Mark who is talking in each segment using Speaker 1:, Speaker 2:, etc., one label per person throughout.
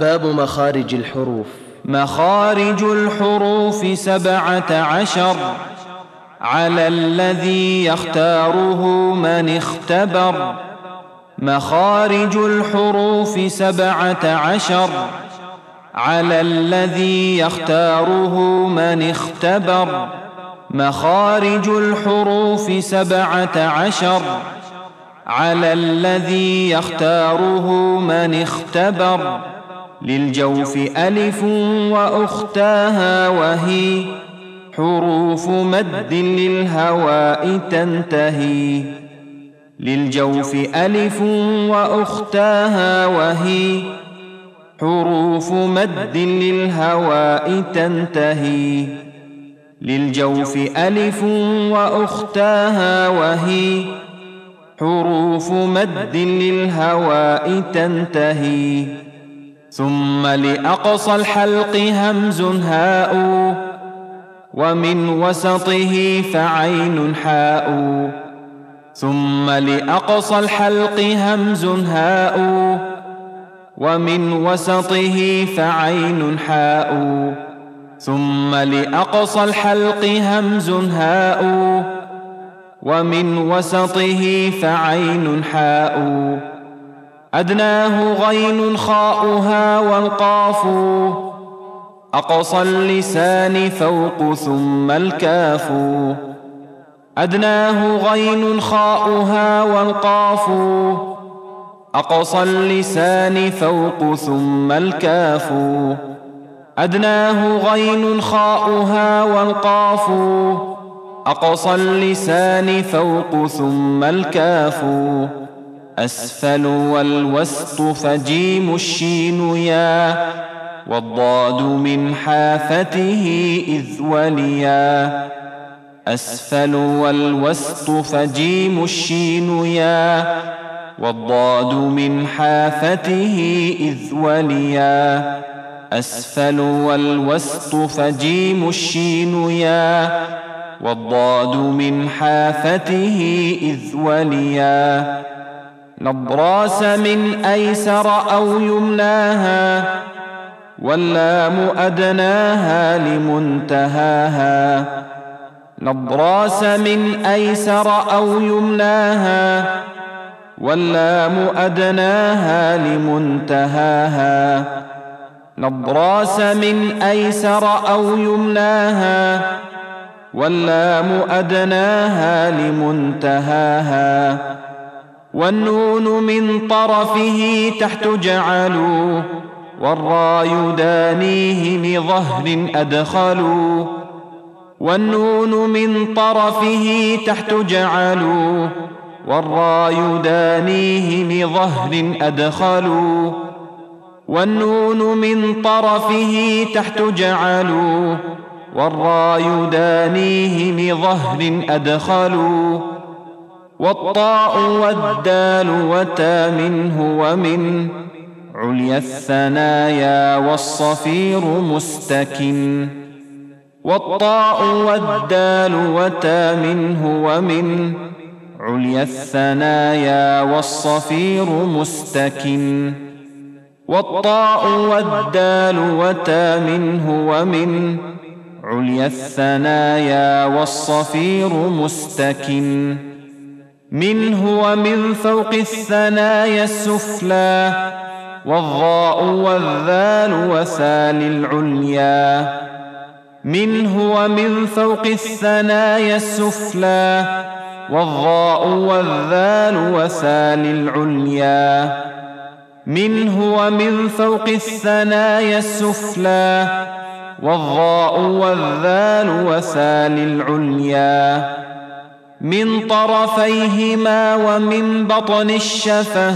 Speaker 1: باب مخارج الحروف.
Speaker 2: مخارج الحروف سبعة عشر. على الذي يختاره من اختبر. مخارج الحروف سبعة عشر. على الذي يختاره من اختبر. مخارج الحروف سبعة عشر. على الذي يختاره من اختبر. للجوف ألف وأختاها وهي حروف مد للهواء تنتهي. للجوف ألف وأختاها وهي حروف مد للهواء تنتهي. للجوف ألف وأختاها وهي حروف مد للهواء تنتهي. ثم لأقصى الحلق همز هاء ومن وسطه فعين حاء. ثم لأقصى الحلق همز هاء ومن وسطه فعين حاء. ثم لأقصى الحلق همز هاء ومن وسطه فعين حاء. أدناه غين خاؤها والقاف. أقصى اللسان فوق ثم الكاف. أدناه غين خاؤها والقاف. أقصى اللسان فوق ثم الكاف. أدناه غين خاؤها والقاف. أقصى اللسان فوق ثم الكاف. أسفل والوسط فجيم الشين يا والضاد من حافته إذ وليا. أسفل والوسط فجيم الشين يا والضاد من حافته إذ وليا. أسفل والوسط فجيم الشين يا والضاد من حافته إذ وليا. نضراس من أيسر أو يمناها واللام أدناها لمنتهاها. نضراس من أيسر أو يمناها واللام أدناها لمنتهاها. نضراس من أيسر أو يمناها واللام أدناها لمنتهاها. والنون من طرفه تحت جعلوا والراي دانيه لظهر أدخلوا والنون من طرفه تحت جعلوا والراي دانيه لظهر أدخلوا والنون من طرفه تحت جعلوا والراي دانيه لظهر أدخلوا والطاء والدال وتا منه ومن عليا الثنايا والصفير مستكن. والطاء والدال وتا منه ومن عليا الثنايا والصفير مستكن. والطاء والدال وتا منه ومن عليا الثنايا والصفير مستكن. منه ومن فوق الثنايا السفلى والضاء والذال وثال العليا. منه ومن فوق الثنايا السفلى والضاء والذال وثال العليا. منه ومن فوق الثنايا السفلى والظاء والذال وثا للعليا. من طرفيهما ومن بطن الشفة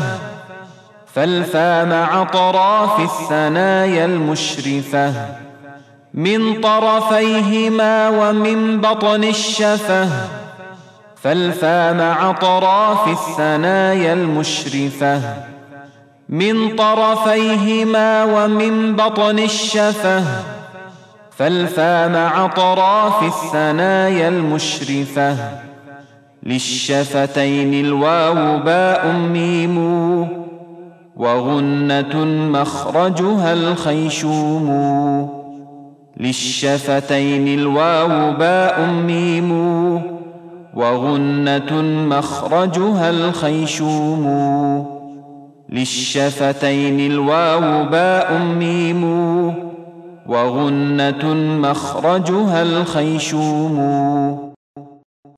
Speaker 2: فالفا مع اطراف الثنايا المشرفة. من طرفيهما ومن بطن الشفة فالفا مع اطراف الثنايا المشرفة. من طرفيهما ومن بطن الشفة فالفا مع اطراف الثنايا المشرفة. للشفتين الواو باء ميم وغنة مخرجها الخيشوم. للشفتين الواو باء ميم وغنة مخرجها الخيشوم. للشفتين الواو باء ميم وغنة مخرجها الخيشوم.